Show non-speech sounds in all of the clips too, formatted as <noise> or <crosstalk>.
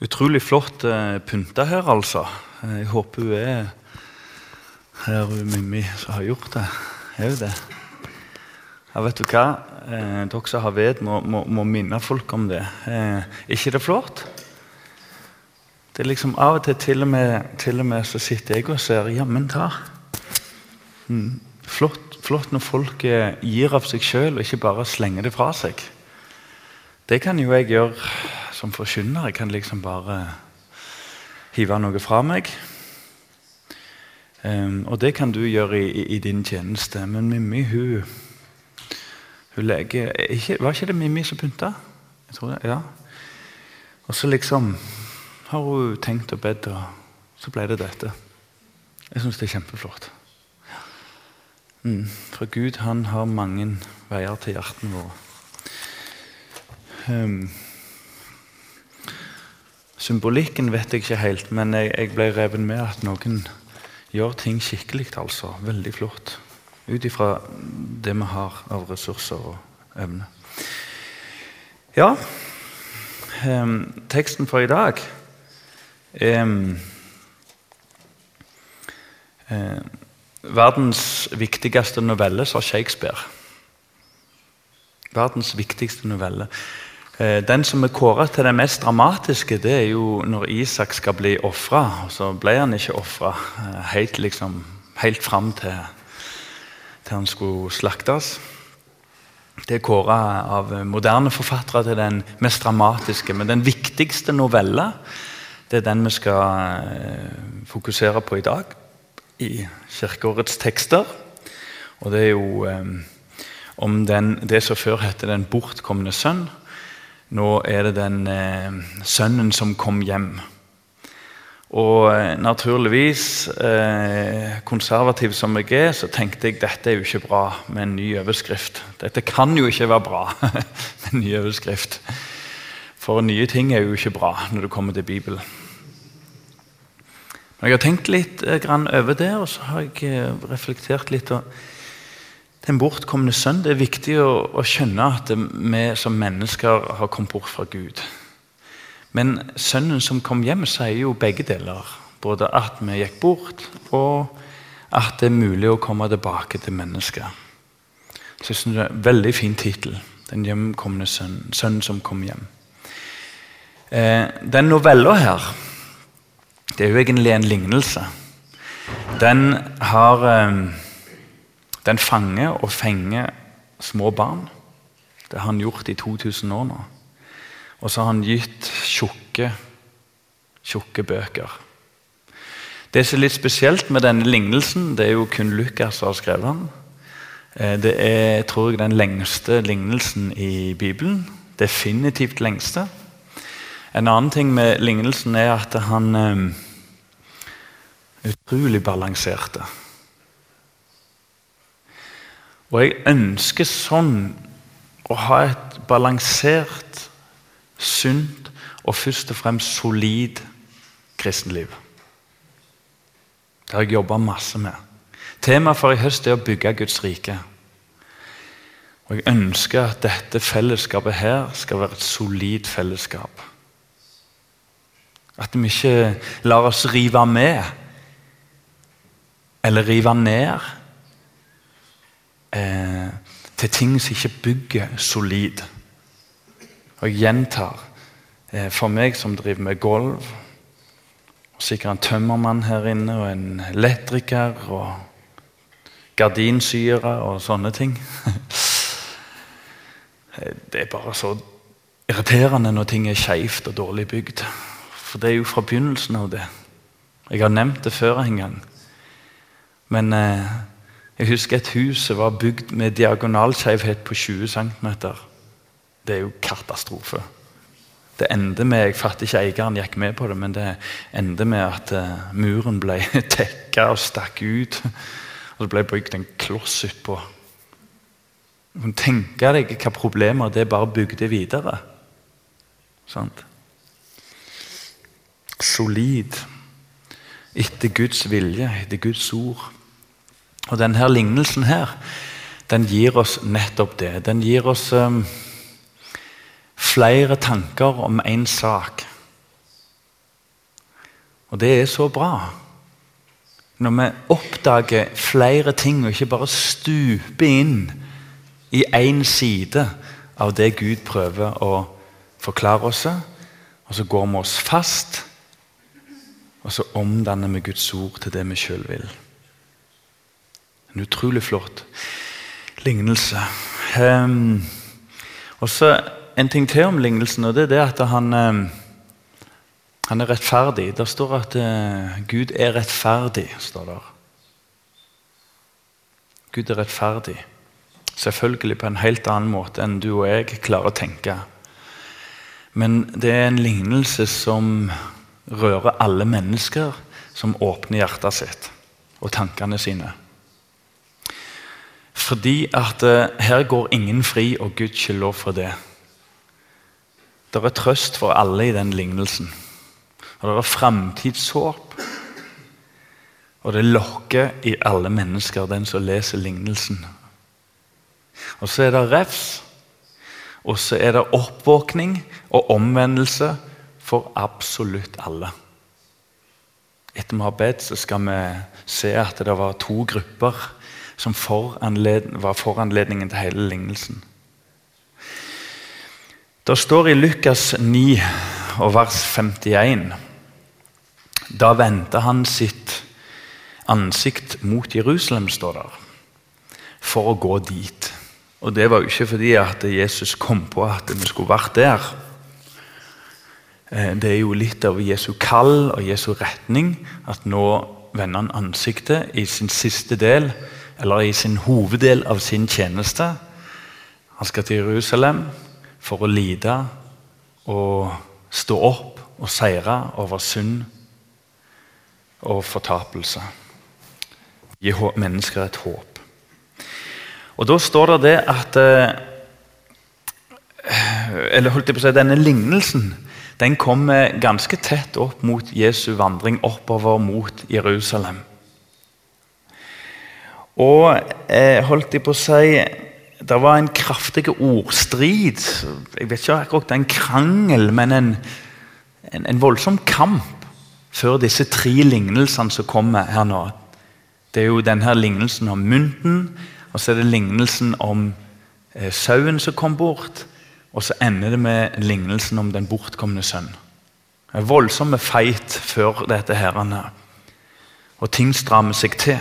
Utrolig flott uh, pynta her, altså. Eh, Jeg håper hun er her, hun Mimmi, som har gjort det. Er hun det? Ja, vet du hva? Eh, dere som har ved, må, må, må minne folk om det. Eh, ikke det flott? Det er liksom Av og til til og med, til og med så sitter jeg og ser Jammen ta. Mm. Flott, flott når folk eh, gir av seg sjøl og ikke bare slenger det fra seg. Det kan jo jeg gjøre som forkynner. Jeg kan liksom bare hive noe fra meg. Um, og det kan du gjøre i, i, i din tjeneste. Men Mimmi, hun, hun leger ikke, Var ikke det Mimmi som pynta? Jeg tror det, ja. Og så liksom har hun tenkt og bedt, og så ble det dette. Jeg syns det er kjempeflott. Mm. For Gud han har mange veier til hjertene våre. Um, symbolikken vet jeg ikke helt, men jeg, jeg ble revet med at noen gjør ting skikkelig. altså. Veldig flott. Ut ifra det vi har av ressurser og evne. Ja, um, teksten for i dag um, Verdens viktigste novelle, sa Shakespeare. Verdens viktigste novelle. Eh, Den som er kåret til den mest dramatiske, det er jo når Isak skal bli ofra. Så ble han ikke ofra helt, liksom, helt fram til, til han skulle slaktes. Det er kåra av moderne forfattere til den mest dramatiske. Men den viktigste novella det er den vi skal eh, fokusere på i dag i kirkeårets tekster. Og det er jo eh, om den, det som før het 'Den bortkomne sønn'. Nå er det den eh, sønnen som kom hjem. Og eh, naturligvis, eh, konservativ som jeg er, så tenkte jeg dette er jo ikke bra med en ny overskrift. Dette kan jo ikke være bra <laughs> med en ny overskrift. For nye ting er jo ikke bra når det kommer til Bibelen. Men jeg har tenkt litt eh, over det, og så har jeg eh, reflektert litt. og Den bortkomne sønn Det er viktig å, å skjønne at vi som mennesker har kommet bort fra Gud. Men sønnen som kom hjem, sier jo begge deler. Både at vi gikk bort, og at det er mulig å komme tilbake til mennesket. Så jeg synes det er en Veldig fin tittel. 'Den hjemkomne sønnen'. Sønnen som kom hjem. Eh, den novella her det er jo egentlig en lignelse. Den har eh, Den fanger og fenger små barn. Det har han gjort i 2000 år nå. Og så har han gitt tjukke, tjukke bøker. Det som er litt spesielt med denne lignelsen, det er jo kun Lukas som har skrevet den. Eh, det er tror jeg, den lengste lignelsen i Bibelen. Definitivt lengste. En annen ting med lignelsen er at han um, utrolig balanserte. Og jeg ønsker sånn å ha et balansert, sunt og først og fremst solid kristenliv. Det har jeg jobba masse med. Temaet for i høst er å bygge Guds rike. Og Jeg ønsker at dette fellesskapet her skal være et solid fellesskap. At vi ikke lar oss rive med eller rive ned eh, til ting som ikke bygger solid. Og gjentar eh, For meg som driver med gulv, og sikkert en tømmermann her inne, og en elektriker og gardinsyre og sånne ting <laughs> Det er bare så irriterende når ting er skeivt og dårlig bygd. For det er jo fra begynnelsen av det. Jeg har nevnt det før en gang. Men eh, jeg husker et hus som var bygd med diagonalskeivhet på 20 cm. Det er jo katastrofe. Det endte med Jeg fatter ikke eieren gikk med på det, men det endte med at uh, muren ble <laughs> tekka og stakk ut. Og det ble bygd en kloss utpå. Du kan tenke deg hva problemer det bare bygde videre. Sant? Solid. Etter Guds vilje, etter Guds ord. Og denne lignelsen her, den gir oss nettopp det. Den gir oss um, flere tanker om én sak. Og det er så bra. Når vi oppdager flere ting og ikke bare stuper inn i én side av det Gud prøver å forklare oss, og så går vi oss fast, og så omdanner vi Guds ord til det vi sjøl vil. En utrolig flott lignelse. Um, og så En ting til om lignelsen, og det er det at han um, han er rettferdig. Der står at uh, Gud er rettferdig. står der. Gud er rettferdig. Selvfølgelig på en helt annen måte enn du og jeg klarer å tenke. Men det er en lignelse som rører alle mennesker som åpner hjertet sitt og tankene sine. Fordi at uh, her går ingen fri, og Gud lov for det. Det er trøst for alle i den lignelsen. Og det er framtidshåp. Og det lokker i alle mennesker, den som leser lignelsen. Og så er det refs. Og så er det oppvåkning og omvendelse for absolutt alle. Etter vi har bedt, så skal vi se at det var to grupper som var foranledningen til hele lignelsen. Det står i Lukas 9 og vers 51 da vendte han sitt ansikt mot Jerusalem, står der, for å gå dit. Og Det var jo ikke fordi at Jesus kom på at vi skulle vært der. Eh, det er jo litt av Jesu kall og Jesu retning at nå vender han ansiktet i sin siste del, eller i sin hoveddel av sin tjeneste. Han skal til Jerusalem for å lide og stå opp og seire over synd og fortapelse. Gi mennesker et håp. Og Da står det det at eh, eller holdt jeg på å si, Denne lignelsen den kommer ganske tett opp mot Jesu vandring oppover mot Jerusalem. Og eh, holdt jeg på å si Det var en kraftig ordstrid. Jeg vet ikke akkurat en krangel, men en, en, en voldsom kamp før disse tre lignelsene som kommer her nå. Det er jo denne lignelsen om mynten, og så er det lignelsen om eh, sauen som kom bort. Og så ender det med lignelsen om den bortkomne sønn. En voldsom feit før dette herrene. Og ting strammer seg til.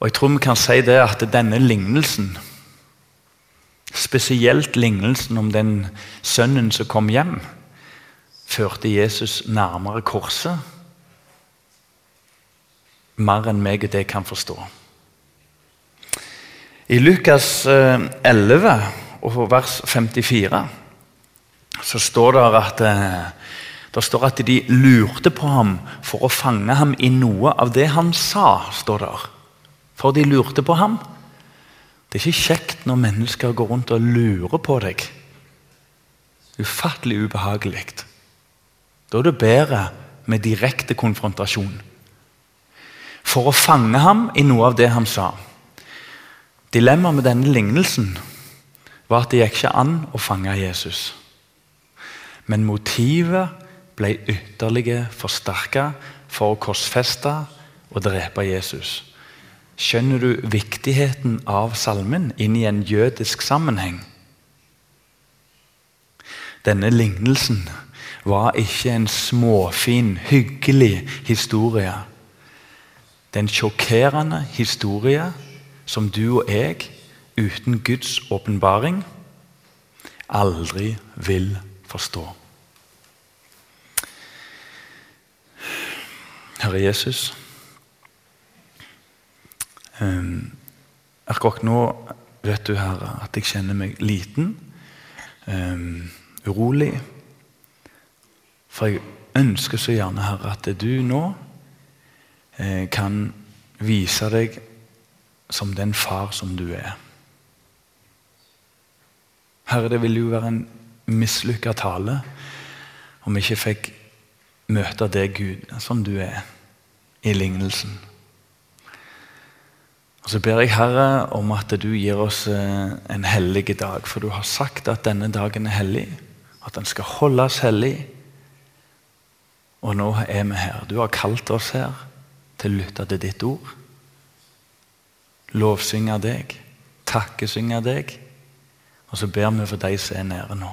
Og jeg tror vi kan si det at denne lignelsen, spesielt lignelsen om den sønnen som kom hjem, førte Jesus nærmere korset mer enn meg og det kan forstå. I Lukas 11, eh, vers 54, så står det at, eh, det står at de lurte på ham for å fange ham i noe av det han sa. står der. For de lurte på ham. Det er ikke kjekt når mennesker går rundt og lurer på deg. Ufattelig ubehagelig. Da er det bedre med direkte konfrontasjon. For å fange ham i noe av det han sa. Dilemmaet med denne lignelsen var at det gikk ikke an å fange Jesus. Men motivet ble ytterligere forsterka for å korsfeste og drepe Jesus. Skjønner du viktigheten av salmen inn i en jødisk sammenheng? Denne lignelsen var ikke en småfin, hyggelig historie. Det er en sjokkerende historie som du og jeg, uten Guds åpenbaring, aldri vil forstå. Herre Jesus um, Akkurat nå vet du, Herre, at jeg kjenner meg liten, um, urolig for jeg ønsker så gjerne, Herre, at du nå eh, kan vise deg som den far som du er. Herre, det ville jo være en mislykka tale om vi ikke fikk møte deg, Gud, som du er, i lignelsen. Og Så ber jeg Herre om at du gir oss eh, en hellig dag, for du har sagt at denne dagen er hellig. At den skal holdes hellig Og nå er vi her. Du har kalt oss her til å lytte til ditt ord. Lovsynge deg, takkesynge deg. Og så ber vi for de som er nære nå.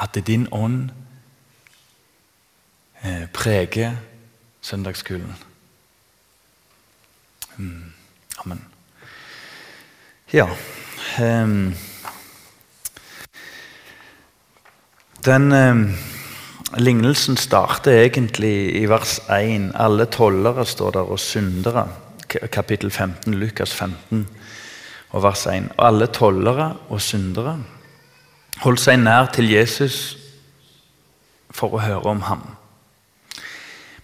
At din ånd eh, preger søndagsskolen. Mm. Amen. Ja um, Den um, lignelsen starter egentlig i vers 1. Alle tollere står der, og syndere. Kapittel 15, Lukas 15 og vers 1. Alle tollere og syndere holdt seg nær til Jesus for å høre om ham.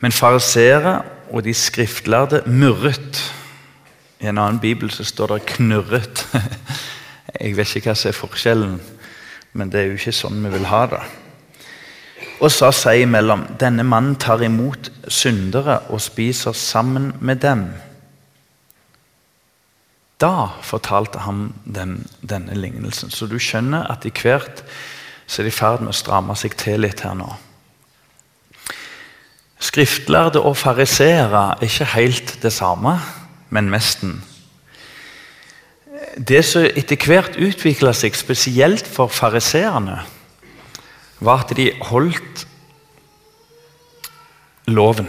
Men fariseere og de skriftlærde murret. I en annen bibel så står det 'knurret'. <laughs> Jeg vet ikke hva som er forskjellen, men det er jo ikke sånn vi vil ha det. Og sa seg imellom denne mannen tar imot syndere og spiser sammen med dem. Da fortalte han dem denne lignelsen. Så du skjønner at i hvert så er de i ferd med å stramme seg til litt her nå. Skriftlærde og fariseere er ikke helt det samme, men mesten. Det som etter hvert utvikla seg, spesielt for fariseerne, var at de holdt loven.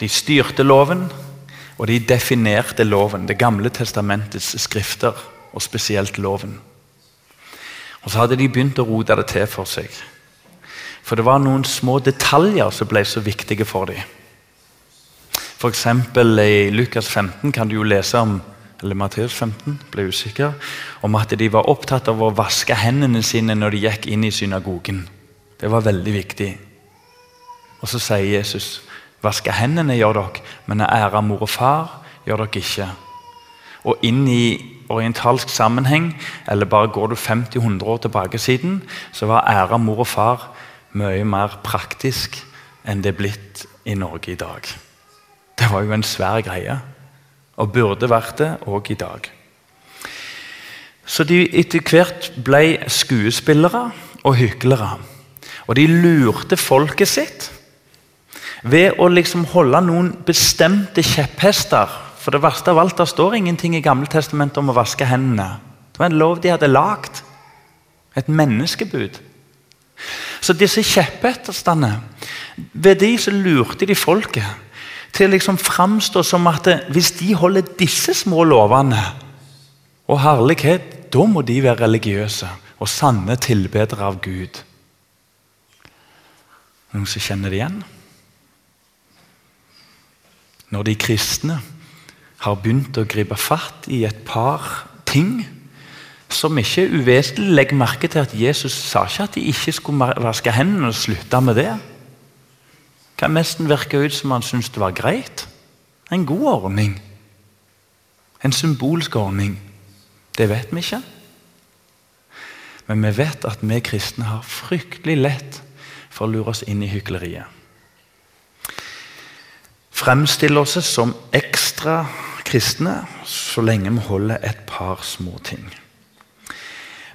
De styrte loven, og de definerte loven. Det gamle testamentets skrifter, og spesielt loven. Og Så hadde de begynt å rote det til for seg. For det var noen små detaljer som ble så viktige for dem. F.eks. i Lukas 15 kan du jo lese om eller Matteus 15, ble usikker, om at de var opptatt av å vaske hendene sine når de gikk inn i synagogen. Det var veldig viktig. Og Så sier Jesus vaske hendene gjør dere, men å ære mor og far gjør dere ikke. Og inn i orientalsk sammenheng, eller bare går du 50-100 år tilbake siden, så var ære mor og far mye mer praktisk enn det er blitt i Norge i dag. Det var jo en svær greie, og burde vært det òg i dag. Så de etter hvert ble skuespillere og hyklere. Og de lurte folket sitt ved å liksom holde noen bestemte kjepphester. For det verste av alt, det står ingenting i Gamle testamentet om å vaske hendene. Det var en lov de hadde lagd. Et menneskebud. Så disse kjepphestene Ved de så lurte de folket til å liksom framstå som at hvis de holder disse små lovene og herlighet, da må de være religiøse og sanne tilbedere av Gud. Noen som kjenner det igjen? Når de kristne har begynt å gripe fatt i et par ting som ikke uvesentlig. Legg merke til at Jesus sa ikke at de ikke skulle vaske hendene og slutte med det. Kan nesten virke ut som han syntes det var greit. En god ordning. En symbolsk ordning. Det vet vi ikke. Men vi vet at vi kristne har fryktelig lett for å lure oss inn i hykleriet. Fremstille oss som ekstra kristne så lenge vi holder et par små ting.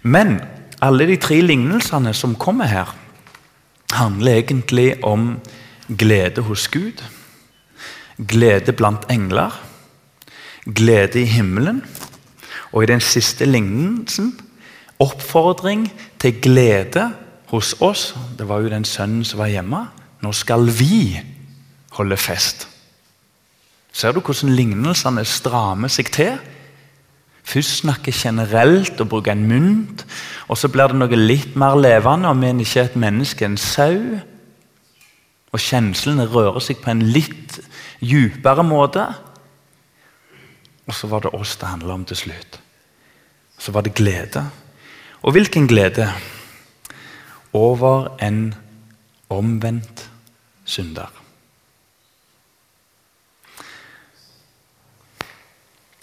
Men alle de tre lignelsene som kommer her, handler egentlig om glede hos Gud, glede blant engler, glede i himmelen, og i den siste lignelsen oppfordring til glede hos oss. Det var jo den sønnen som var hjemme. Nå skal vi holde fest. Ser du hvordan lignelsene strammer seg til? Først snakke generelt og bruke en mynt. Og så blir det noe litt mer levende om en ikke er et menneske, en sau. Og kjenslene rører seg på en litt dypere måte. Og så var det oss det handla om til slutt. Så var det glede. Og hvilken glede? Over en omvendt synder.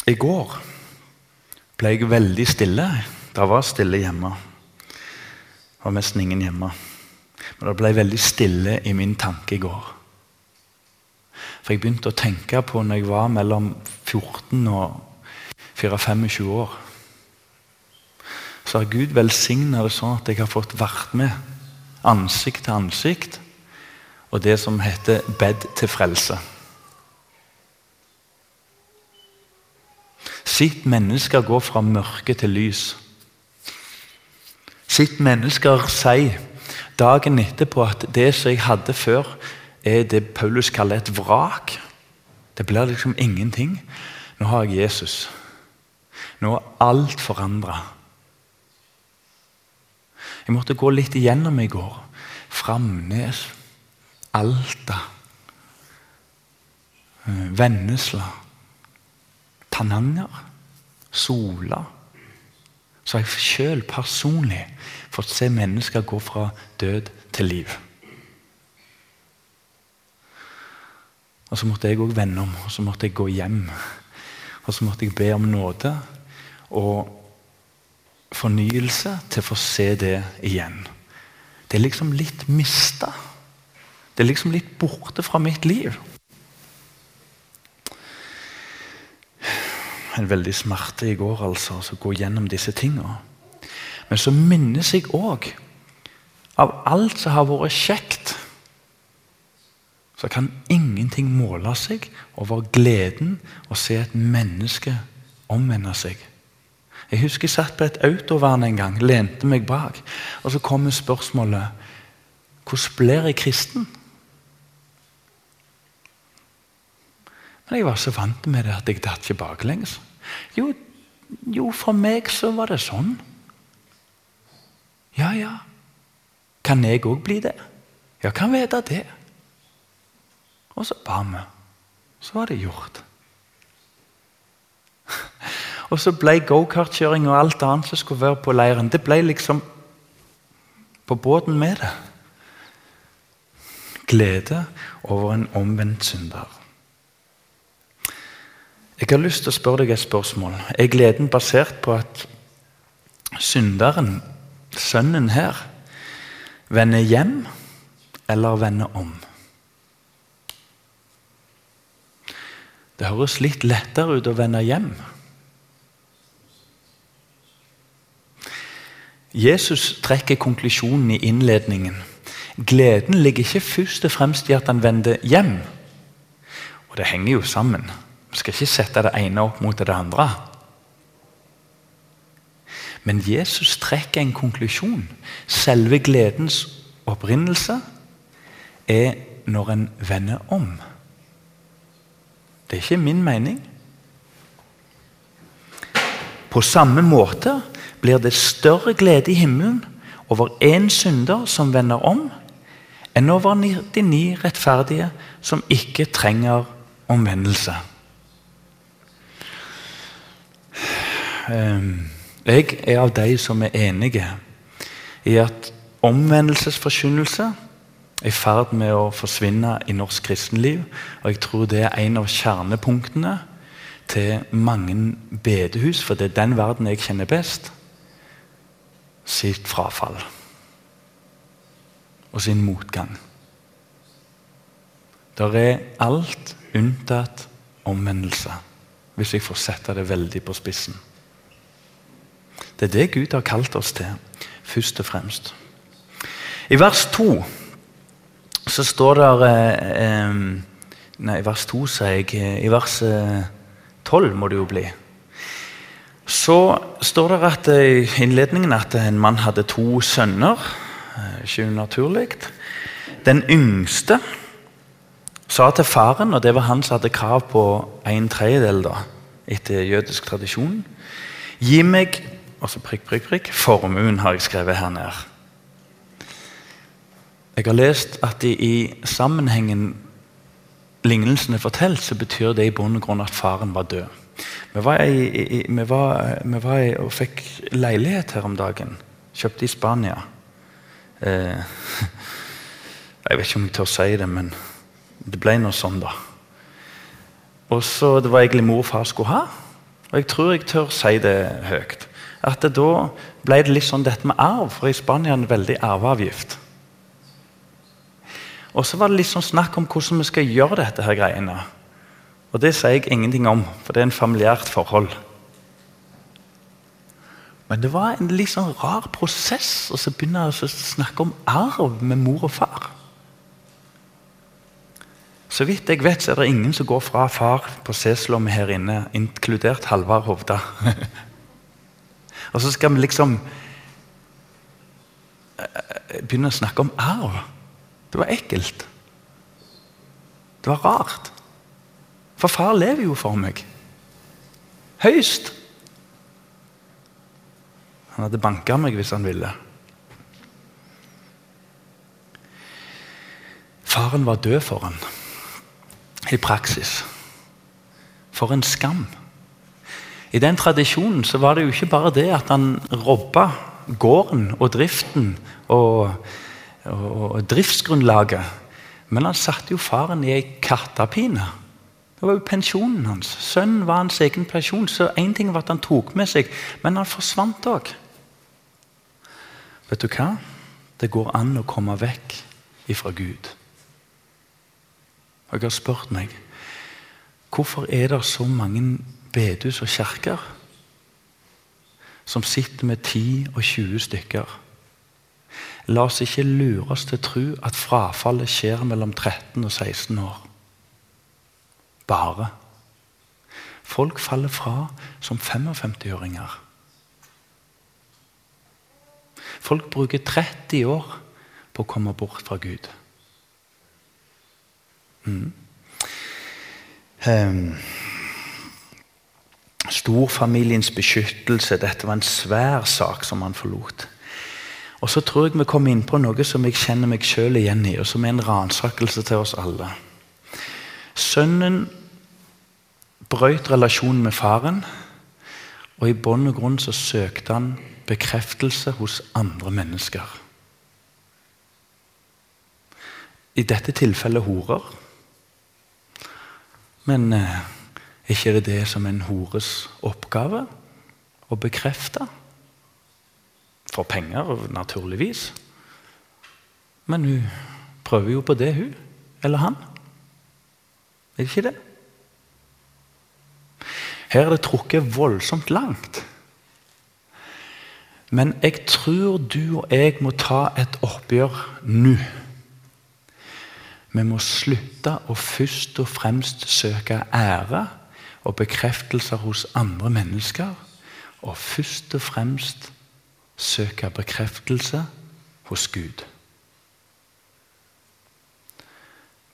I går ble jeg veldig stille. Det var stille hjemme. Det var nesten ingen hjemme. Men det ble veldig stille i min tanke i går. For jeg begynte å tenke på når jeg var mellom 14 og 24-25 år. Så har Gud velsigna det sånn at jeg har fått vært med ansikt til ansikt, og det som heter bed til frelse. Sitt mennesker går fra mørke til lys. Sitt mennesker sier dagen etterpå at det som jeg hadde før, er det Paulus kaller et vrak. Det blir liksom ingenting. Nå har jeg Jesus. Nå er alt forandra. Jeg måtte gå litt igjennom i går. Framnes, Alta, eh, Vennesla, Tananger, Sola. Så jeg sjøl personlig fått se mennesker gå fra død til liv. Og så måtte jeg òg vende om, og så måtte jeg gå hjem. Og så måtte jeg be om nåde og fornyelse til å få se det igjen. Det er liksom litt mista. Det er liksom litt borte fra mitt liv. En veldig smerte i går, altså, å gå gjennom disse tingene. Men så minnes jeg òg av alt som har vært kjekt. Så kan ingenting måle seg over gleden å se et menneske omvende seg. Jeg husker jeg satt på et autovern en gang, lente meg bak. Og så kommer spørsmålet hvordan blir jeg kristen? Men jeg var så vant med det at jeg datt ikke baklengs. Jo, jo, for meg så var det sånn. Ja, ja. Kan jeg òg bli det? Ja, kan vite det. Og så ba vi. Så var det gjort. <laughs> Og så ble gokartkjøring og alt annet som skulle være på leiren, det ble liksom på båten med det. Glede over en omvendt synder. Jeg har lyst til å spørre deg et spørsmål. Er gleden basert på at synderen, sønnen her, vende hjem eller vende om? Det høres litt lettere ut å vende hjem. Jesus trekker konklusjonen i innledningen. Gleden ligger ikke først og fremst i at han vender hjem. Og det henger jo sammen. Vi skal ikke sette det ene opp mot det andre. Men Jesus trekker en konklusjon. Selve gledens opprinnelse er når en vender om. Det er ikke min mening. På samme måte blir det større glede i himmelen over én synder som vender om, enn over de ni rettferdige som ikke trenger omvendelse. Ehm, jeg er av de som er enige i at omvendelsesforkynnelse er i ferd med å forsvinne i norsk kristenliv. Og jeg tror det er en av kjernepunktene til mange bedehus, for det er den verden jeg kjenner best sitt frafall og sin motgang. Der er alt unntatt omvendelse, hvis jeg får sette det veldig på spissen. Det er det Gud har kalt oss til, først og fremst. I vers 2 så står det eh, eh, Nei, i vers 2 sier jeg eh, I vers 12 må det jo bli. Så står det at, eh, i innledningen at en mann hadde to sønner. Eh, ikke unaturlig. Den yngste sa til faren, og det var han som hadde krav på en tredjedel da, etter jødisk tradisjon Gi meg altså prikk, prikk, prikk, formuen, har jeg skrevet her nede. Jeg har lest at i, i sammenhengen lignelsen er fortalt, så betyr det i bunn og grunn at faren var død. Vi var, i, i, vi, var, vi var i, og fikk leilighet her om dagen. Kjøpte i Spania. Eh, <laughs> jeg vet ikke om jeg tør si det, men det ble noe sånn, da. Og så Det var egentlig mor og far skulle ha. Og jeg tror jeg tør si det høyt. At da ble det litt sånn dette med arv, for i Spania er det en veldig arveavgift. Og så var det litt sånn snakk om hvordan vi skal gjøre dette her greiene. Og det sier jeg ingenting om, for det er en familiært forhold. Men det var en litt sånn rar prosess å begynne å snakke om arv med mor og far. Så vidt jeg vet, så er det ingen som går fra far på Seslommet her inne, inkludert Halvard Hovda. <laughs> og så skal vi liksom eh, begynne å snakke om arv. Det var ekkelt. Det var rart. For far lever jo for meg. Høyst. Han hadde banka meg hvis han ville. Faren var død for han i praksis. For en skam. I den tradisjonen så var det jo ikke bare det at han robba gården og driften og, og, og driftsgrunnlaget, men han satte jo faren i ei kattepine. Det var jo pensjonen hans. Sønnen var hans egen pensjon. Så én ting var at han tok med seg, men han forsvant òg. Vet du hva? Det går an å komme vekk ifra Gud. Og jeg har spurt meg hvorfor er det så mange bedehus og kirker som sitter med 10 og 20 stykker? La oss ikke lure oss til å tro at frafallet skjer mellom 13 og 16 år. Bare. Folk faller fra som 55-åringer. Folk bruker 30 år på å komme bort fra Gud. Mm. Um, storfamiliens beskyttelse. Dette var en svær sak som han forlot. Og så tror jeg vi kommer inn på noe som jeg kjenner meg sjøl igjen i, og som er en ransakelse til oss alle. Sønnen brøt relasjonen med faren, og i bånn og grunn så søkte han bekreftelse hos andre mennesker. I dette tilfellet horer. Men eh, ikke er det det som er en hores oppgave å bekrefte? For penger, naturligvis. Men hun prøver jo på det, hun. Eller han. Er det ikke det? Her er det trukket voldsomt langt. Men jeg tror du og jeg må ta et oppgjør nå. Vi må slutte å først og fremst søke ære og bekreftelser hos andre mennesker, og først og fremst søke bekreftelse hos Gud.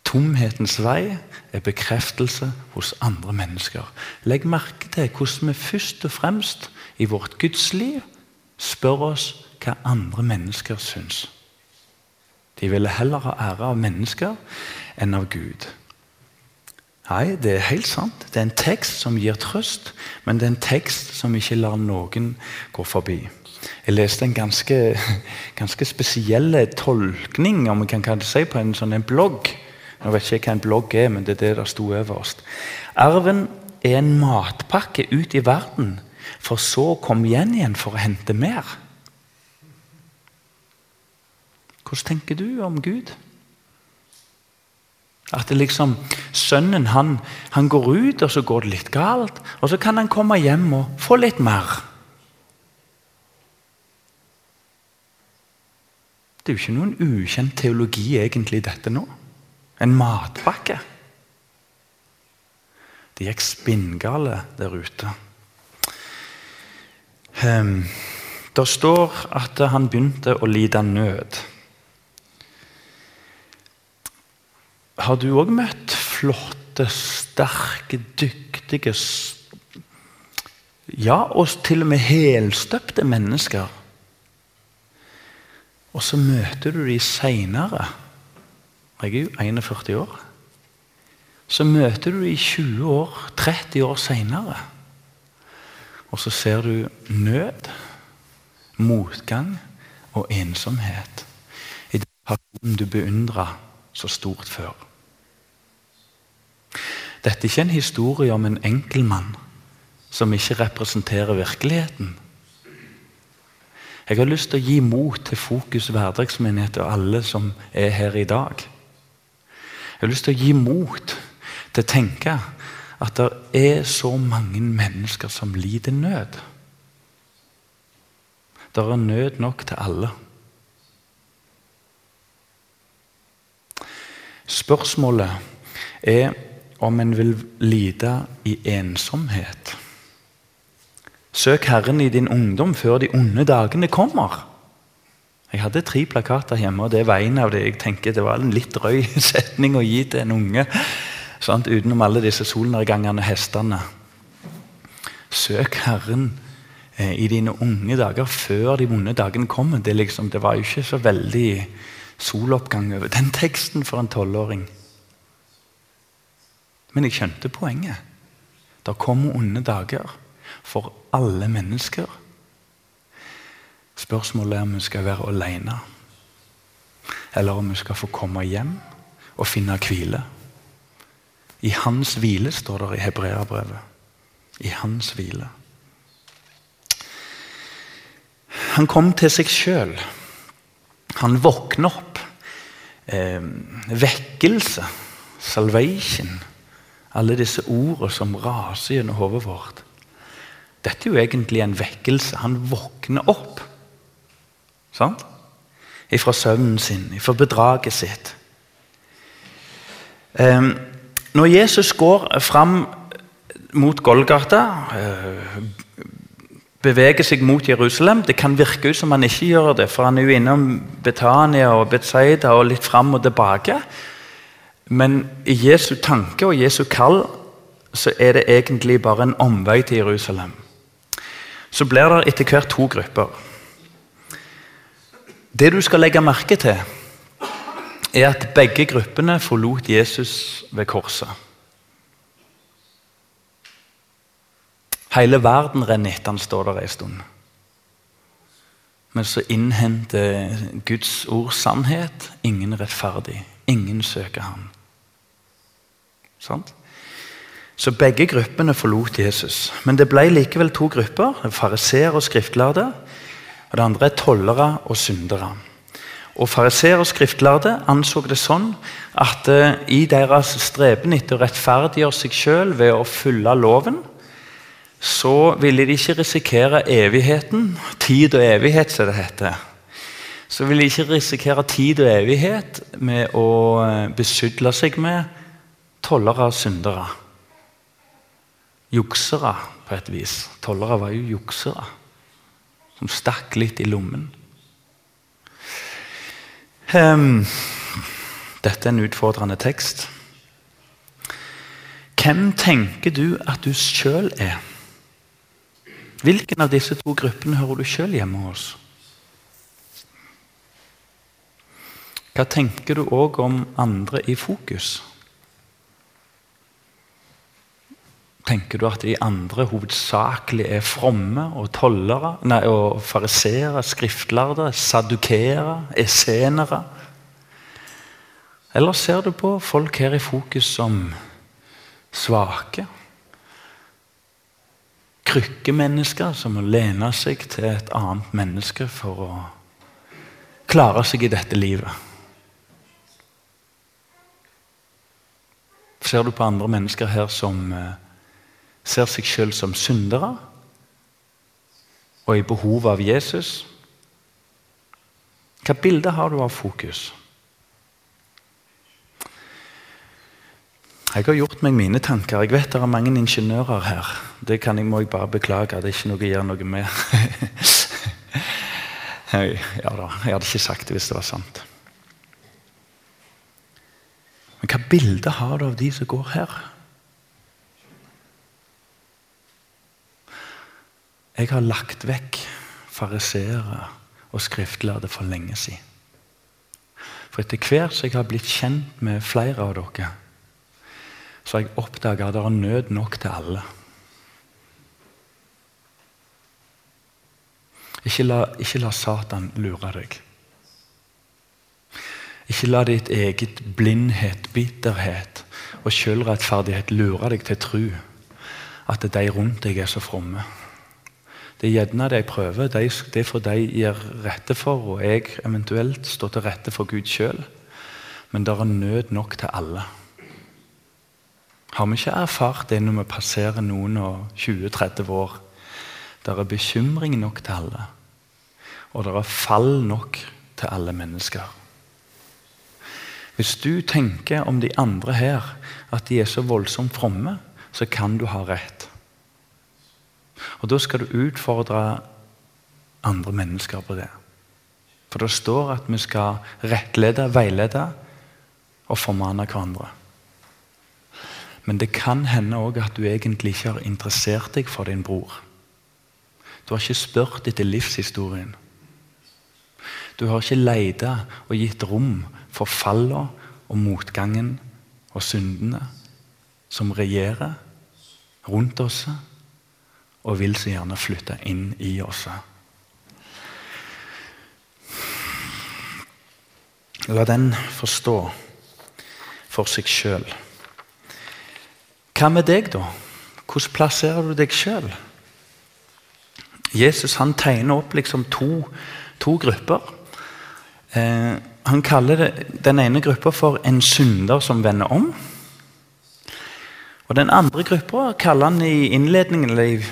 Tomhetens vei er bekreftelse hos andre mennesker. Legg merke til hvordan vi først og fremst i vårt gudsliv spør oss hva andre mennesker syns. De ville heller ha ære av mennesker enn av Gud. Nei, det er helt sant. Det er en tekst som gir trøst, men det er en tekst som ikke lar noen gå forbi. Jeg leste en ganske, <laughs> ganske spesiell tolkning om kan det si, på en sånn en blogg. Jeg vet ikke hva en blogg er, men det er det der sto øverst. Arven er en matpakke ut i verden, for så å komme igjen igjen for å hente mer. Hvordan tenker du om Gud? At liksom, Sønnen han, han går ut, og så går det litt galt. Og så kan han komme hjem og få litt mer. Det er jo ikke noen ukjent teologi egentlig dette nå. En matpakke. Det gikk spinngale der ute. Um, det står at han begynte å lide nød. Har du òg møtt flotte, sterke, dyktige Ja, og til og med helstøpte mennesker og så møter du dem seinere. Jeg er jo 41 år. Så møter du dem 20 år, 30 år seinere. Og så ser du nød, motgang og ensomhet i personen du beundra så stort før. Dette er ikke en historie om en enkeltmann som ikke representerer virkeligheten. Jeg har lyst til å gi mot til Fokus hverdagsmenighet og alle som er her i dag. Jeg har lyst til å gi mot til å tenke at det er så mange mennesker som lider nød. Det er nød nok til alle. Spørsmålet er om en vil lide i ensomhet. Søk Herren i din ungdom før de onde dagene kommer. Jeg hadde tre plakater hjemme, og det var en av det jeg tenker det var en litt drøy <laughs> setning å gi til en unge. Sant? Utenom alle disse solnedgangene og hestene. Søk Herren eh, i dine unge dager før de vonde dagene kommer. Det, liksom, det var jo ikke så veldig soloppgang over den teksten for en tolvåring. Men jeg skjønte poenget. Det kommer onde dager for alle mennesker. Spørsmålet er om vi skal være alene, eller om vi skal få komme hjem og finne hvile. I hans hvile, står det i hebreerbrevet. I hans hvile. Han kom til seg sjøl. Han våkner opp. Eh, vekkelse, salvation Alle disse ordene som raser gjennom hodet vårt. Dette er jo egentlig en vekkelse. Han våkner opp. Sant? Ifra søvnen sin, ifra bedraget sitt. Eh, når Jesus går fram mot Golgata, uh, beveger seg mot Jerusalem Det kan virke ut som han ikke gjør det, for han er jo innom Betania og Betzaida og litt fram og tilbake. Men i Jesu tanke og Jesu kall så er det egentlig bare en omvei til Jerusalem. Så blir det etter hvert to grupper. Det du skal legge merke til, er at begge gruppene forlot Jesus ved korset. Hele verden renner etter han står der en stund. Men så innhenter Guds ord sannhet. Ingen rettferdig. Ingen søker ham. Sant? Så begge gruppene forlot Jesus. Men det ble likevel to grupper. Fariseer og skriftlærde. Og det andre er tollere og syndere. Og Fariseer og skriftlærde anså det sånn at uh, i deres streben etter å rettferdiggjøre seg sjøl ved å følge loven, så ville de ikke risikere evigheten, tid og evighet, som det heter. Så ville de ikke risikere tid og evighet med å uh, besudle seg med tollere og syndere. Juksere, på et vis. Tollere var jo juksere som stakk litt i lommen. Um, dette er en utfordrende tekst. Hvem tenker du at du sjøl er? Hvilken av disse to gruppene hører du sjøl hjemme hos? Hva tenker du òg om andre i fokus? Tenker du at de andre hovedsakelig er fromme og tollere, nei, og fariseere, skriftlærde, sadukere, esenere? Eller ser du på folk her i fokus som svake? Krykkemennesker som må lene seg til et annet menneske for å klare seg i dette livet? Ser du på andre mennesker her som eh, ser seg selv som syndere og i behov av Jesus. Hva bilde har du av fokus? Jeg har gjort meg mine tanker. Jeg vet det er mange ingeniører her. Det kan jeg, må jeg bare beklage. Det er ikke noe jeg gjør noe med. <laughs> ja da, jeg hadde ikke sagt det hvis det var sant. Men hva bilde har du av de som går her? Jeg har lagt vekk fariseere og skriftlærde for lenge siden. For etter hvert som jeg har blitt kjent med flere av dere, så har jeg oppdaga at det er nød nok til alle. Ikke la, ikke la Satan lure deg. Ikke la ditt eget blindhet, bitterhet og selvrettferdighet lure deg til å tro at de rundt deg er så fromme. Det er gjerne de prøver. Det er for de gir rette for, og jeg eventuelt står til rette for Gud sjøl. Men det er nød nok til alle. Har vi ikke erfart det når vi passerer noen og 20-30 år? Det er bekymring nok til alle. og det er fall nok til alle mennesker. Hvis du tenker om de andre her at de er så voldsomt fromme, så kan du ha rett. Og Da skal du utfordre andre mennesker på det. For det står at vi skal rettlede, veilede og formane hverandre. Men det kan hende òg at du egentlig ikke har interessert deg for din bror. Du har ikke spurt etter livshistorien. Du har ikke leita og gitt rom for falla og motgangen og syndene som regjerer rundt oss og vil så gjerne flytte inn i oss. La den forstå for seg sjøl. Hva med deg, da? Hvordan plasserer du deg sjøl? Jesus han tegner opp liksom to, to grupper. Eh, han kaller det, den ene gruppa for en synder som vender om. Og Den andre gruppa kaller han i innledningen, eller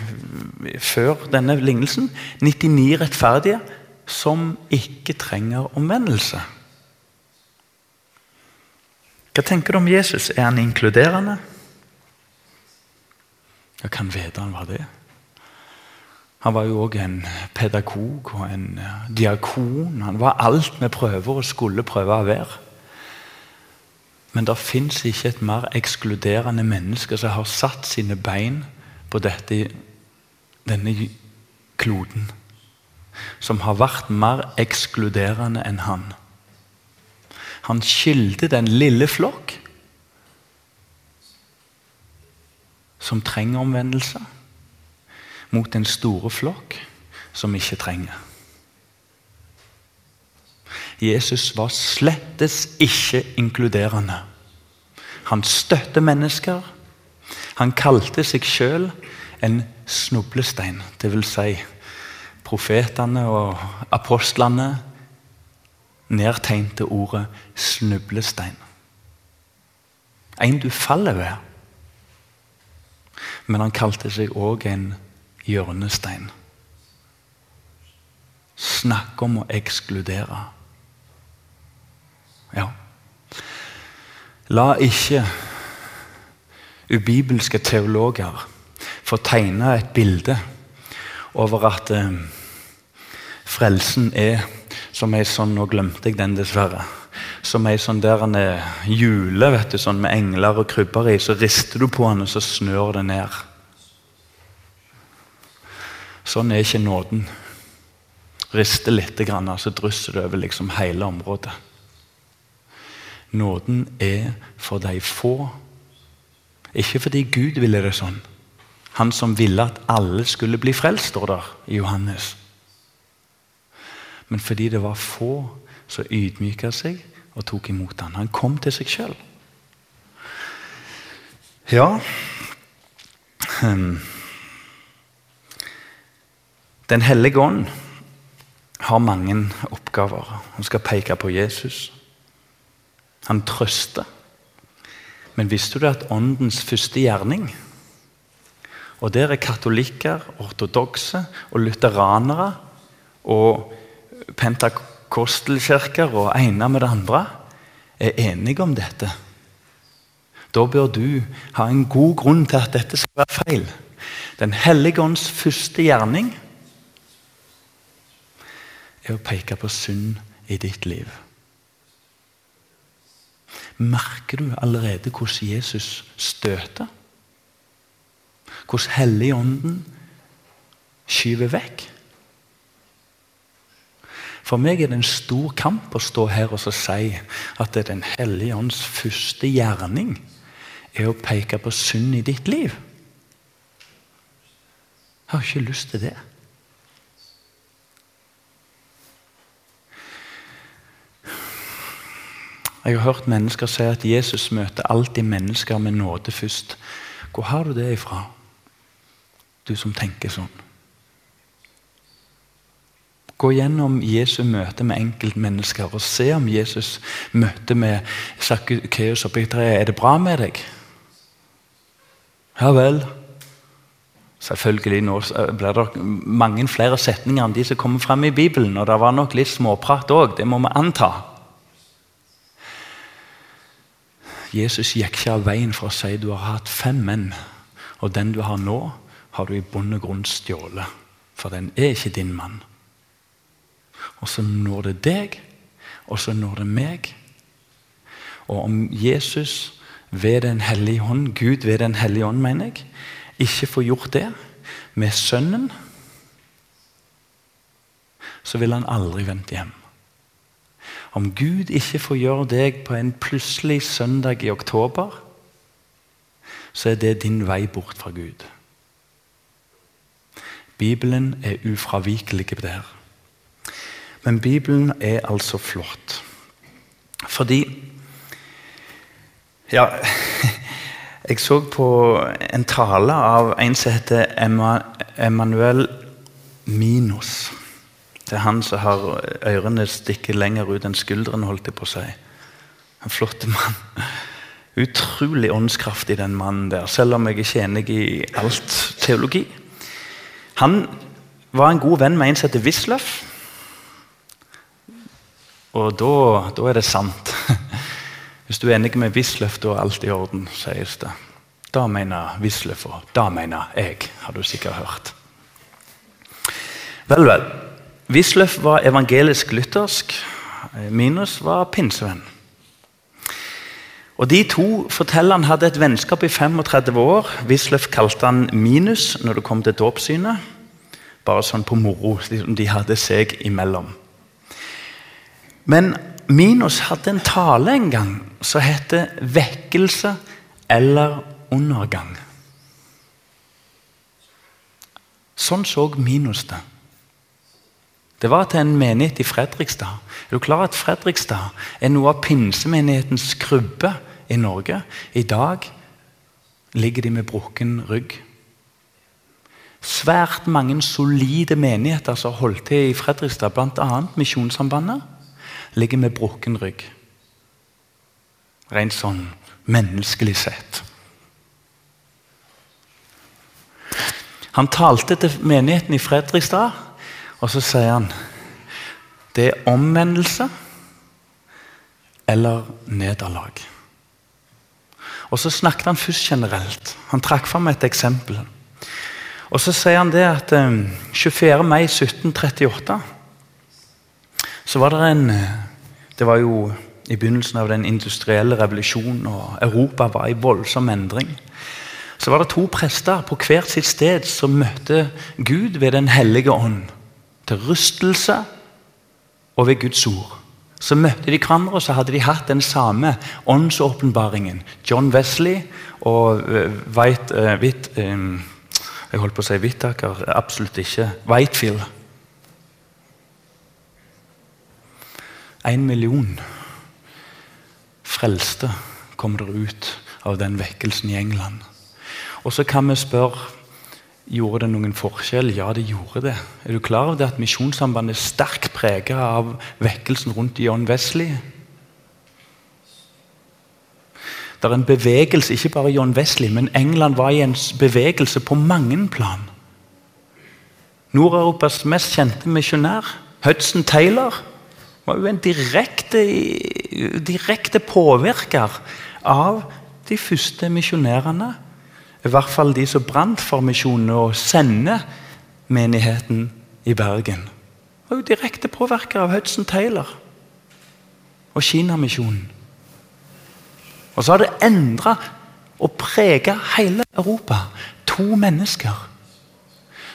før denne lignelsen, 99 rettferdige som ikke trenger omvendelse. Hva tenker du om Jesus? Er han inkluderende? Jeg kan vite han var det. Han var jo òg en pedagog og en diakon. Han var alt vi prøver og skulle prøve å være. Men det fins ikke et mer ekskluderende menneske som har satt sine bein på dette, denne kloden. Som har vært mer ekskluderende enn han. Han skilte den lille flokk som trenger omvendelse, mot den store flokk som ikke trenger. Jesus var slettes ikke inkluderende. Han støtte mennesker. Han kalte seg sjøl en snublestein, dvs. Si, profetene og apostlene nedtegnte ordet snublestein. En du faller ved. Men han kalte seg òg en hjørnestein. Snakk om å ekskludere. Ja. La ikke ubibelske teologer få tegne et bilde over at eh, frelsen er som ei sånn Nå glemte jeg den, dessverre. Som ei sånn der en jule vet du, sånn med engler og krybber i. Så rister du på den, og så snør det ned. Sånn er ikke nåden. Rister litt, så drysser det over liksom hele området. Nåden er for de få. Ikke fordi Gud ville det sånn. Han som ville at alle skulle bli frelst, står der i Johannes. Men fordi det var få som ydmyka seg og tok imot han. Han kom til seg sjøl. Ja hmm. Den hellige ånd har mange oppgaver. Han skal peke på Jesus. Han trøster. Men visste du at åndens første gjerning Og der er katolikker, ortodokse og lutheranere og pentakostelkirker og ene med det andre er enige om dette. Da bør du ha en god grunn til at dette skal være feil. Den hellige ånds første gjerning er å peke på synd i ditt liv. Merker du allerede hvordan Jesus støter? Hvordan Helligånden skyver vekk? For meg er det en stor kamp å stå her og si at det er Den hellige ånds første gjerning er å peke på synd i ditt liv. Jeg har ikke lyst til det. Jeg har hørt mennesker si at Jesus møter alltid mennesker med nåde først. Hvor har du det ifra, du som tenker sånn? Gå gjennom Jesu møte med enkeltmennesker og se om Jesus møtte med Sakkeus oppi treet. Er det bra med deg? Ja vel. Selvfølgelig nå blir det mange flere setninger enn de som kommer frem i Bibelen. Og det var nok litt småprat òg, det må vi anta. Jesus gikk ikke av veien for å si du har hatt fem menn, og den du har nå, har du i bunn og grunn stjålet. For den er ikke din mann. Og så når det deg, og så når det meg. Og om Jesus ved Den hellige hånd, Gud ved Den hellige ånd, mener jeg, ikke får gjort det med sønnen, så vil han aldri vente hjem. Om Gud ikke får gjøre deg på en plutselig søndag i oktober, så er det din vei bort fra Gud. Bibelen er ufravikelig der. Men Bibelen er altså flott. Fordi Ja, <laughs> jeg så på en tale av en som heter Emanuel Minos. Det er han som har ørene stikker lenger ut enn skuldrene, holdt jeg på å si. En flott mann. Utrolig åndskraftig, den mannen der, selv om jeg ikke er enig i alt teologi. Han var en god venn med en som heter Wisløff. Og da, da, er det sant. <laughs> Hvis du er enig med Wisløff, da er alt i orden, sies det. Da mener Wisløff, og da mener jeg, har du sikkert hørt. Vel, vel. Wisløff var evangelisk-luthersk. Minus var pinsevenn. Og De to forteller hadde et vennskap i 35 år. Wisløff kalte han Minus når det kom til dåpssynet. Bare sånn på moro. De hadde seg imellom. Men Minos hadde en tale en gang som heter 'vekkelse eller undergang'. Sånn så Minos det. Det var til en menighet i Fredrikstad. Er du klar at Fredrikstad er noe av pinsemenighetens krybbe i Norge? I dag ligger de med brukken rygg. Svært mange solide menigheter som holdt til i Fredrikstad, bl.a. Misjonssambandet, ligger med brukken rygg. Rent sånn menneskelig sett. Han talte til menigheten i Fredrikstad og så sier han det er omvendelse eller nederlag. Og Så snakket han først generelt. Han trakk fram et eksempel. Og Så sier han det at 24. Eh, mai 1738 så var det en eh, Det var jo i begynnelsen av den industrielle revolusjonen, og Europa var i voldsom endring. Så var det to prester på hvert sitt sted som møtte Gud ved Den hellige ånd til rystelse og ved Guds ord. Så møtte de hverandre, og så hadde de hatt den samme åndsåpenbaringen. John Wesley og uh, White, uh, Whit, um, Jeg holdt på å si Whittaker. Absolutt ikke. Whitefield. En million frelste kom der ut av den vekkelsen i England. Og så kan vi spørre Gjorde det noen forskjell? Ja, det gjorde det. Er du klar over det at Misjonssambandet er sterkt preget av vekkelsen rundt John Wesley? Det er en bevegelse, ikke bare John Wesley, men England var i en bevegelse på mange plan. Nord-Europas mest kjente misjonær, Hudson Taylor, var jo en direkte, direkte påvirker av de første misjonærene i hvert fall de som brant for misjonen og sende menigheten i Bergen. var jo direkte påvirker av Hudson Taylor og Kinamisjonen. Og så har det endra og prega hele Europa. To mennesker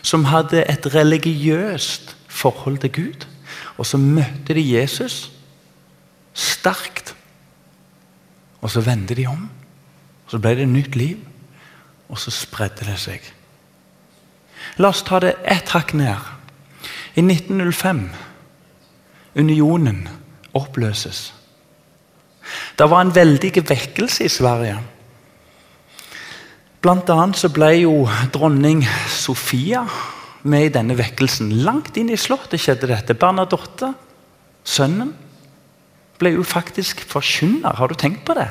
som hadde et religiøst forhold til Gud. Og så møtte de Jesus sterkt. Og så vendte de om. Og så ble det nytt liv og så spredde det seg. La oss ta det ett hakk ned. I 1905 Unionen oppløses. Det var en veldig vekkelse i Sverige. Blant annet så ble jo dronning Sofia med i denne vekkelsen. Langt inn i slottet skjedde dette. Bernadotte, sønnen, ble jo faktisk forkynner. Har du tenkt på det?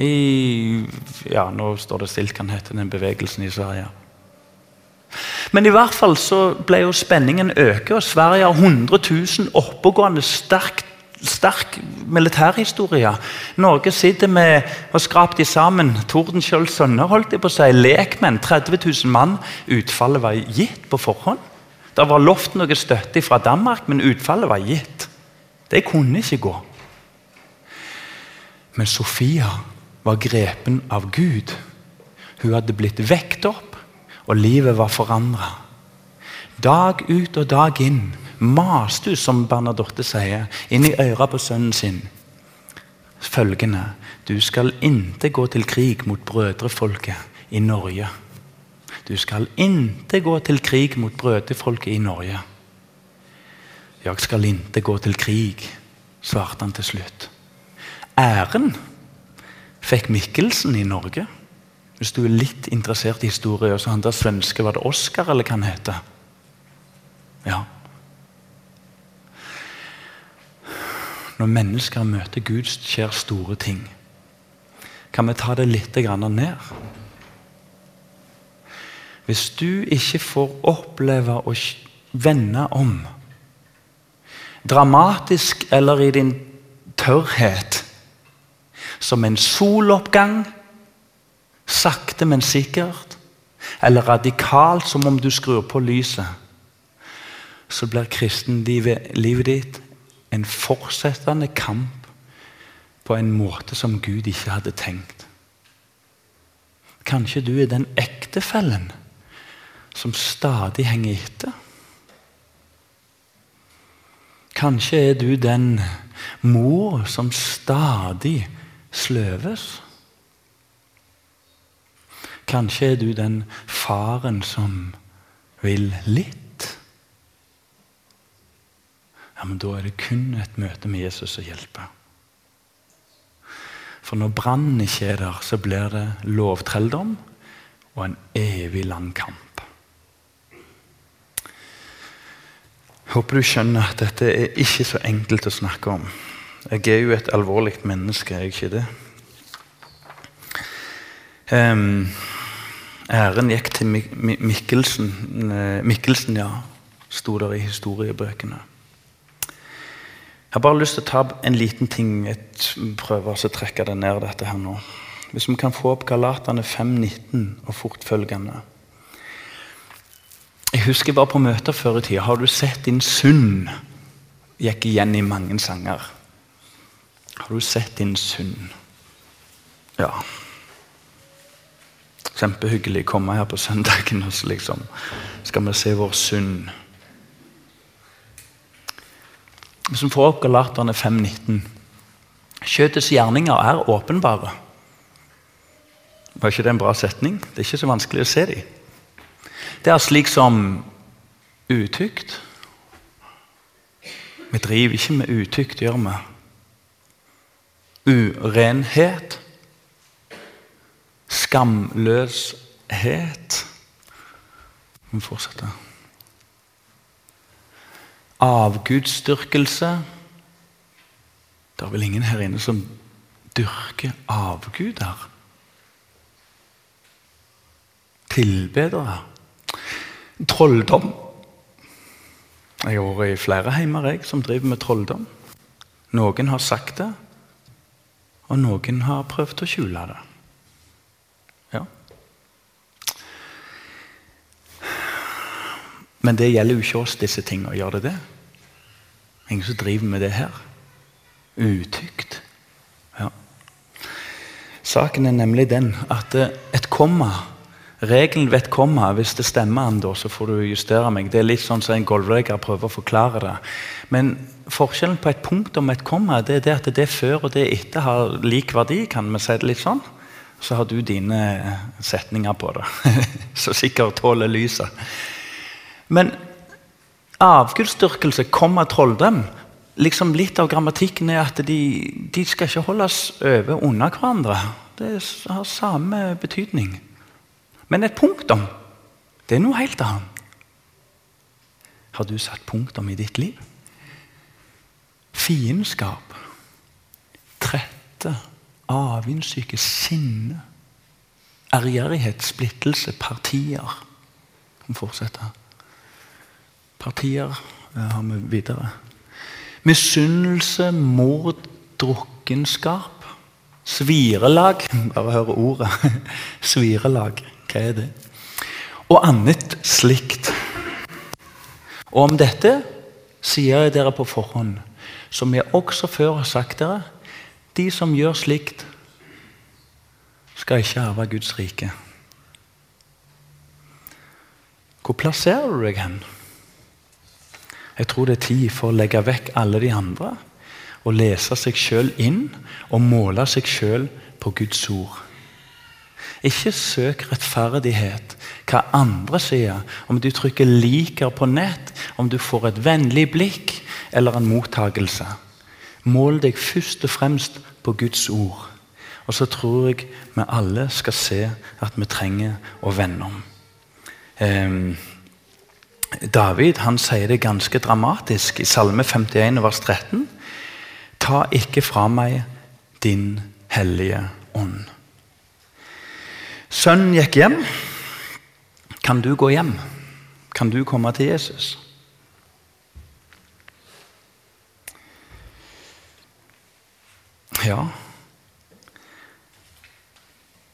I, ja, Nå står det stilt, hva heter den bevegelsen i Sverige? Men i hvert fall så ble jo spenningen øke, og Sverige har 100 000 oppegående, sterk, sterk militærhistorie. Norge sitter med og skrapt de sammen. Tordenskiolds sønner, holdt jeg på å si. Lekmenn. 30 000 mann. Utfallet var gitt på forhånd. Det var lovt noe støtte fra Danmark, men utfallet var gitt. Det kunne ikke gå. Men Sofia var grepen av Gud. Hun hadde blitt vekt opp, og livet var forandra. Dag ut og dag inn maste hun, som Bernadotte sier, inn i øret på sønnen sin følgende Du skal inte gå til krig mot brødrefolket i Norge. Du skal inte gå til krig mot brødrefolket i Norge. Jeg skal inte gå til krig, svarte han til slutt. Æren fikk Mikkelsen i Norge. Hvis du er litt interessert i historie, så han der svenske, var det Oskar, eller hva han heter? Ja. Når mennesker møter Gud, skjer store ting. Kan vi ta det litt ned? Hvis du ikke får oppleve å vende om, dramatisk eller i din tørrhet, som en soloppgang, sakte, men sikkert, eller radikalt, som om du skrur på lyset, så blir kristenlivet livet ditt en fortsettende kamp på en måte som Gud ikke hadde tenkt. Kanskje du er den ektefellen som stadig henger etter. Kanskje er du den mor som stadig sløves. Kanskje er du den faren som vil litt. Ja, men Da er det kun et møte med Jesus som hjelper. For når brannen ikke er der, så blir det lovtrelldom og en evig lang kamp. Håper du skjønner at dette er ikke så enkelt å snakke om. Jeg er jo et alvorlig menneske, er jeg ikke det? Um, æren gikk til Mikkelsen. Eh, Mikkelsen, ja, sto der i historiebøkene. Jeg har bare lyst til å ta en liten ting. Jeg prøver å trekke det ned dette her nå. Hvis vi kan få opp Galatane 5.19 og fortfølgende. Jeg husker jeg var på møter før i tida. Har du sett din sunn? Gikk igjen i mange sanger. Har du sett din sunn? Ja. Kjempehyggelig å komme her på søndagen og liksom skal vi se vår synd. Vi får opp Galaterne 5,19 Kjøtets gjerninger er åpenbare. Var ikke det en bra setning? Det er ikke så vanskelig å se dem. Det er slik som utykt. Vi driver ikke med utykt, gjør vi. Urenhet. Skamløshet. Vi fortsetter avgudsdyrkelse. Det er vel ingen her inne som dyrker avguder? Tilbedere. Trolldom. Jeg har vært i flere heimer jeg, som driver med trolldom. Noen har sagt det, og noen har prøvd å skjule det. Ja. Men det gjelder jo ikke oss, disse tingene. Gjør det det? Ingen som driver med det her. Utykt. Ja. Saken er nemlig den at eh, et komma Regelen ved et komma, hvis det stemmer an, så får du justere meg. Det er litt sånn som en gulvlegger prøver å forklare det. Men forskjellen på et punkt og et komma det er det at det før og det etter har lik verdi. kan vi si det litt sånn. Så har du dine eh, setninger på det, <laughs> som sikkert tåler lyset. Men avgudsdyrkelse kommer trolldom. Liksom litt av grammatikken er at de, de skal ikke holdes over under hverandre. Det har samme betydning. Men et punktum, det er noe helt annet. Har du satt punktum i ditt liv? Fiendskap, trette, avundssyke, sinne, ærgjerrighet, splittelse, partier. Vi fortsetter. Partier har vi videre. Misunnelse, mord, drukkenskap. Svirelag. Bare hør ordet. <laughs> Svirelag. Hva er det? Og annet slikt. Og om dette sier jeg dere på forhånd, som jeg også før har sagt dere, de som gjør slikt, skal ikke arve Guds rike. Hvor plasserer du deg hen? Jeg tror det er tid for å legge vekk alle de andre og lese seg sjøl inn og måle seg sjøl på Guds ord. Ikke søk rettferdighet, hva andre sier, om du trykker 'liker' på nett, om du får et vennlig blikk eller en mottagelse. Mål deg først og fremst på Guds ord. Og så tror jeg vi alle skal se at vi trenger å vende om. Eh, David han sier det ganske dramatisk i Salme 51, vers 13. Ta ikke fra meg din hellige ånd. Sønnen gikk hjem. Kan du gå hjem? Kan du komme til Jesus? Ja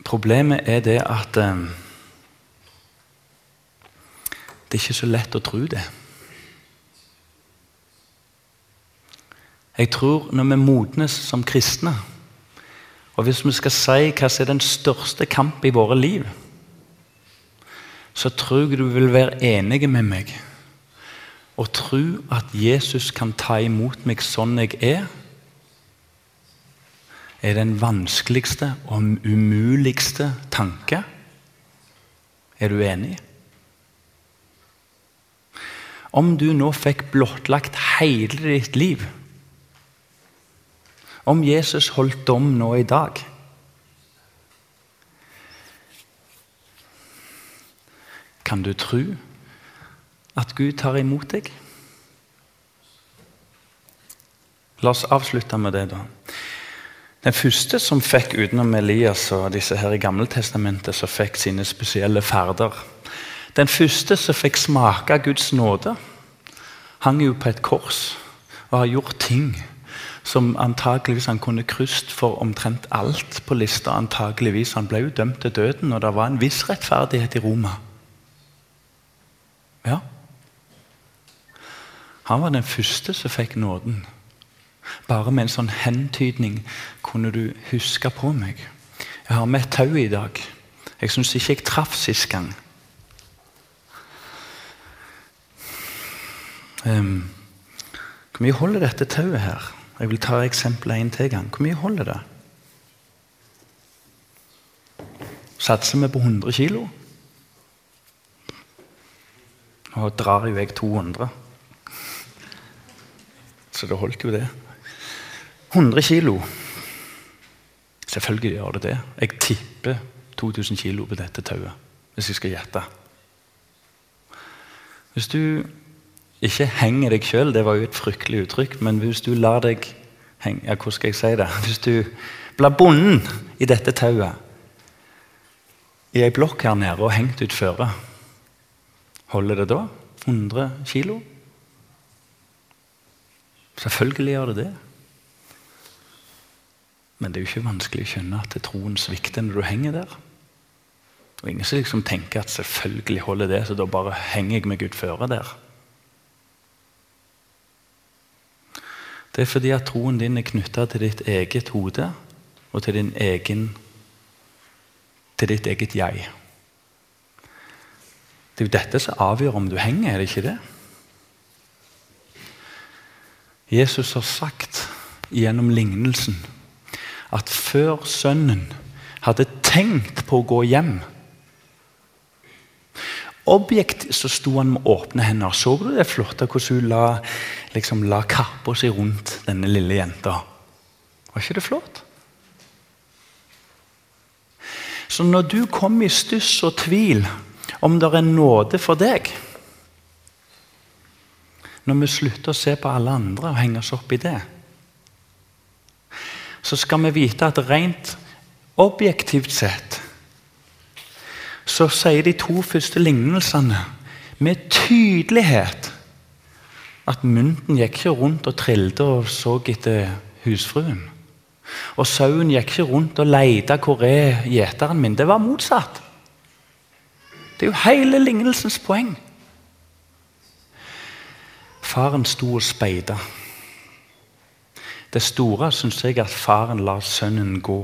Problemet er det at um, det er ikke så lett å tro det. Jeg tror når vi modnes som kristne, og hvis vi skal si hva som er den største kamp i våre liv, så tror jeg du vil være enig med meg og tro at Jesus kan ta imot meg sånn jeg er, er den vanskeligste og umuligste tanke. Er du enig? Om du nå fikk blottlagt hele ditt liv Om Jesus holdt dom nå i dag Kan du tro at Gud tar imot deg? La oss avslutte med det, da. Den første som fikk utenom Elias og disse her i Gammeltestamentet, som fikk sine spesielle ferder Den første som fikk smake Guds nåde, hang jo på et kors og har gjort ting som antakeligvis han kunne krysset for omtrent alt på lista. antakeligvis. Han ble jo dømt til døden, og det var en viss rettferdighet i Roma. Ja. Han var den første som fikk nåden. Bare med en sånn hentydning kunne du huske på meg. Jeg har med tau i dag. Jeg syns ikke jeg traff sist gang. Um, hvor mye holder dette tauet her? Jeg vil ta eksempelet en til gang. Hvor mye holder det? Satser vi på 100 kg? Nå drar jo jeg 200. Så det holdt jo, det. 100 kilo. Selvfølgelig gjør det det. Jeg tipper 2000 kilo på dette tauet, hvis jeg skal gjette. Hvis du ikke henge deg sjøl, det var jo et fryktelig uttrykk, men hvis du lar deg henge ja, Hvordan skal jeg si det? <laughs> Hvis du blir bonden i dette tauet i ei blokk her nede og hengt ut føre, holder det da 100 kilo? Selvfølgelig gjør det det. Men det er jo ikke vanskelig å skjønne at troen svikter når du henger der. Og Ingen som liksom tenker at selvfølgelig holder det, så da bare henger jeg meg utføre der. Det er fordi at troen din er knytta til ditt eget hode og til, din egen, til ditt eget jeg. Det er jo dette som avgjør om du henger, er det ikke det? Jesus har sagt gjennom lignelsen at før sønnen hadde tenkt på å gå hjem Objektivt så sto han med åpne hender. Så du det flotte hvordan hun la, liksom, la kappa si rundt denne lille jenta? Var ikke det flott? Så når du kommer i stuss og tvil om det er nåde for deg Når vi slutter å se på alle andre og henge oss opp i det så skal vi vite at rent objektivt sett så sier de to første lignelsene med tydelighet at mynten gikk ikke rundt og trilte og så etter husfruen. Og sauen gikk ikke rundt og leita hvor er gjeteren min. Det var motsatt. Det er jo hele lignelsens poeng. Faren sto og speida. Det store syns jeg at faren lar sønnen gå.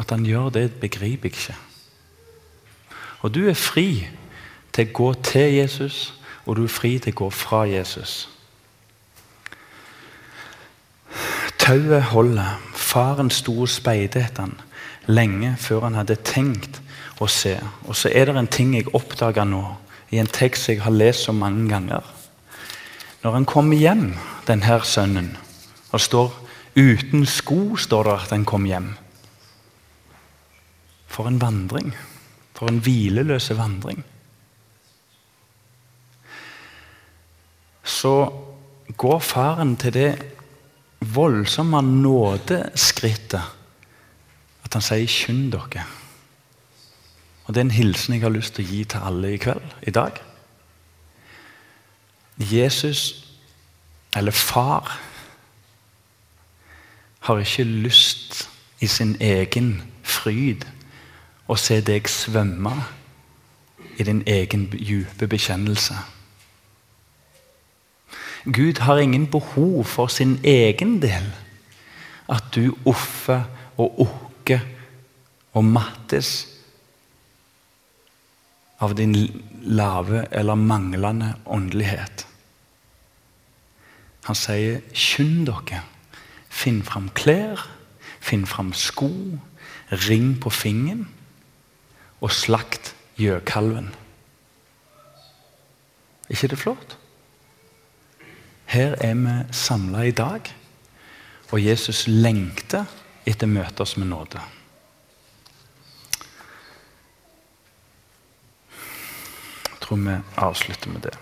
At han gjør det, begriper jeg ikke. Og du er fri til å gå til Jesus, og du er fri til å gå fra Jesus. Tauet holder. Faren sto og speidet etter han lenge før han hadde tenkt å se. Og så er det en ting jeg oppdaga nå, i en tekst jeg har lest så mange ganger. Når han kommer hjem, denne sønnen, og står uten sko, står det at han kom hjem. For en vandring. For en hvileløse vandring. Så går faren til det voldsomme nådeskrittet at han sier 'skynd dere'. Og Det er en hilsen jeg har lyst til å gi til alle i kveld, i dag. Jesus, eller far, har ikke lyst i sin egen fryd å se deg svømme i din egen dype bekjennelse. Gud har ingen behov for sin egen del. At du offer og okker og mattes av din lave eller manglende åndelighet. Han sier 'skynd dere'. Finn fram klær, finn fram sko, ring på fingeren og slakt gjøkalven. Er ikke det flott? Her er vi samla i dag, og Jesus lengter etter å møte oss med nåde. Jeg tror vi avslutter med det.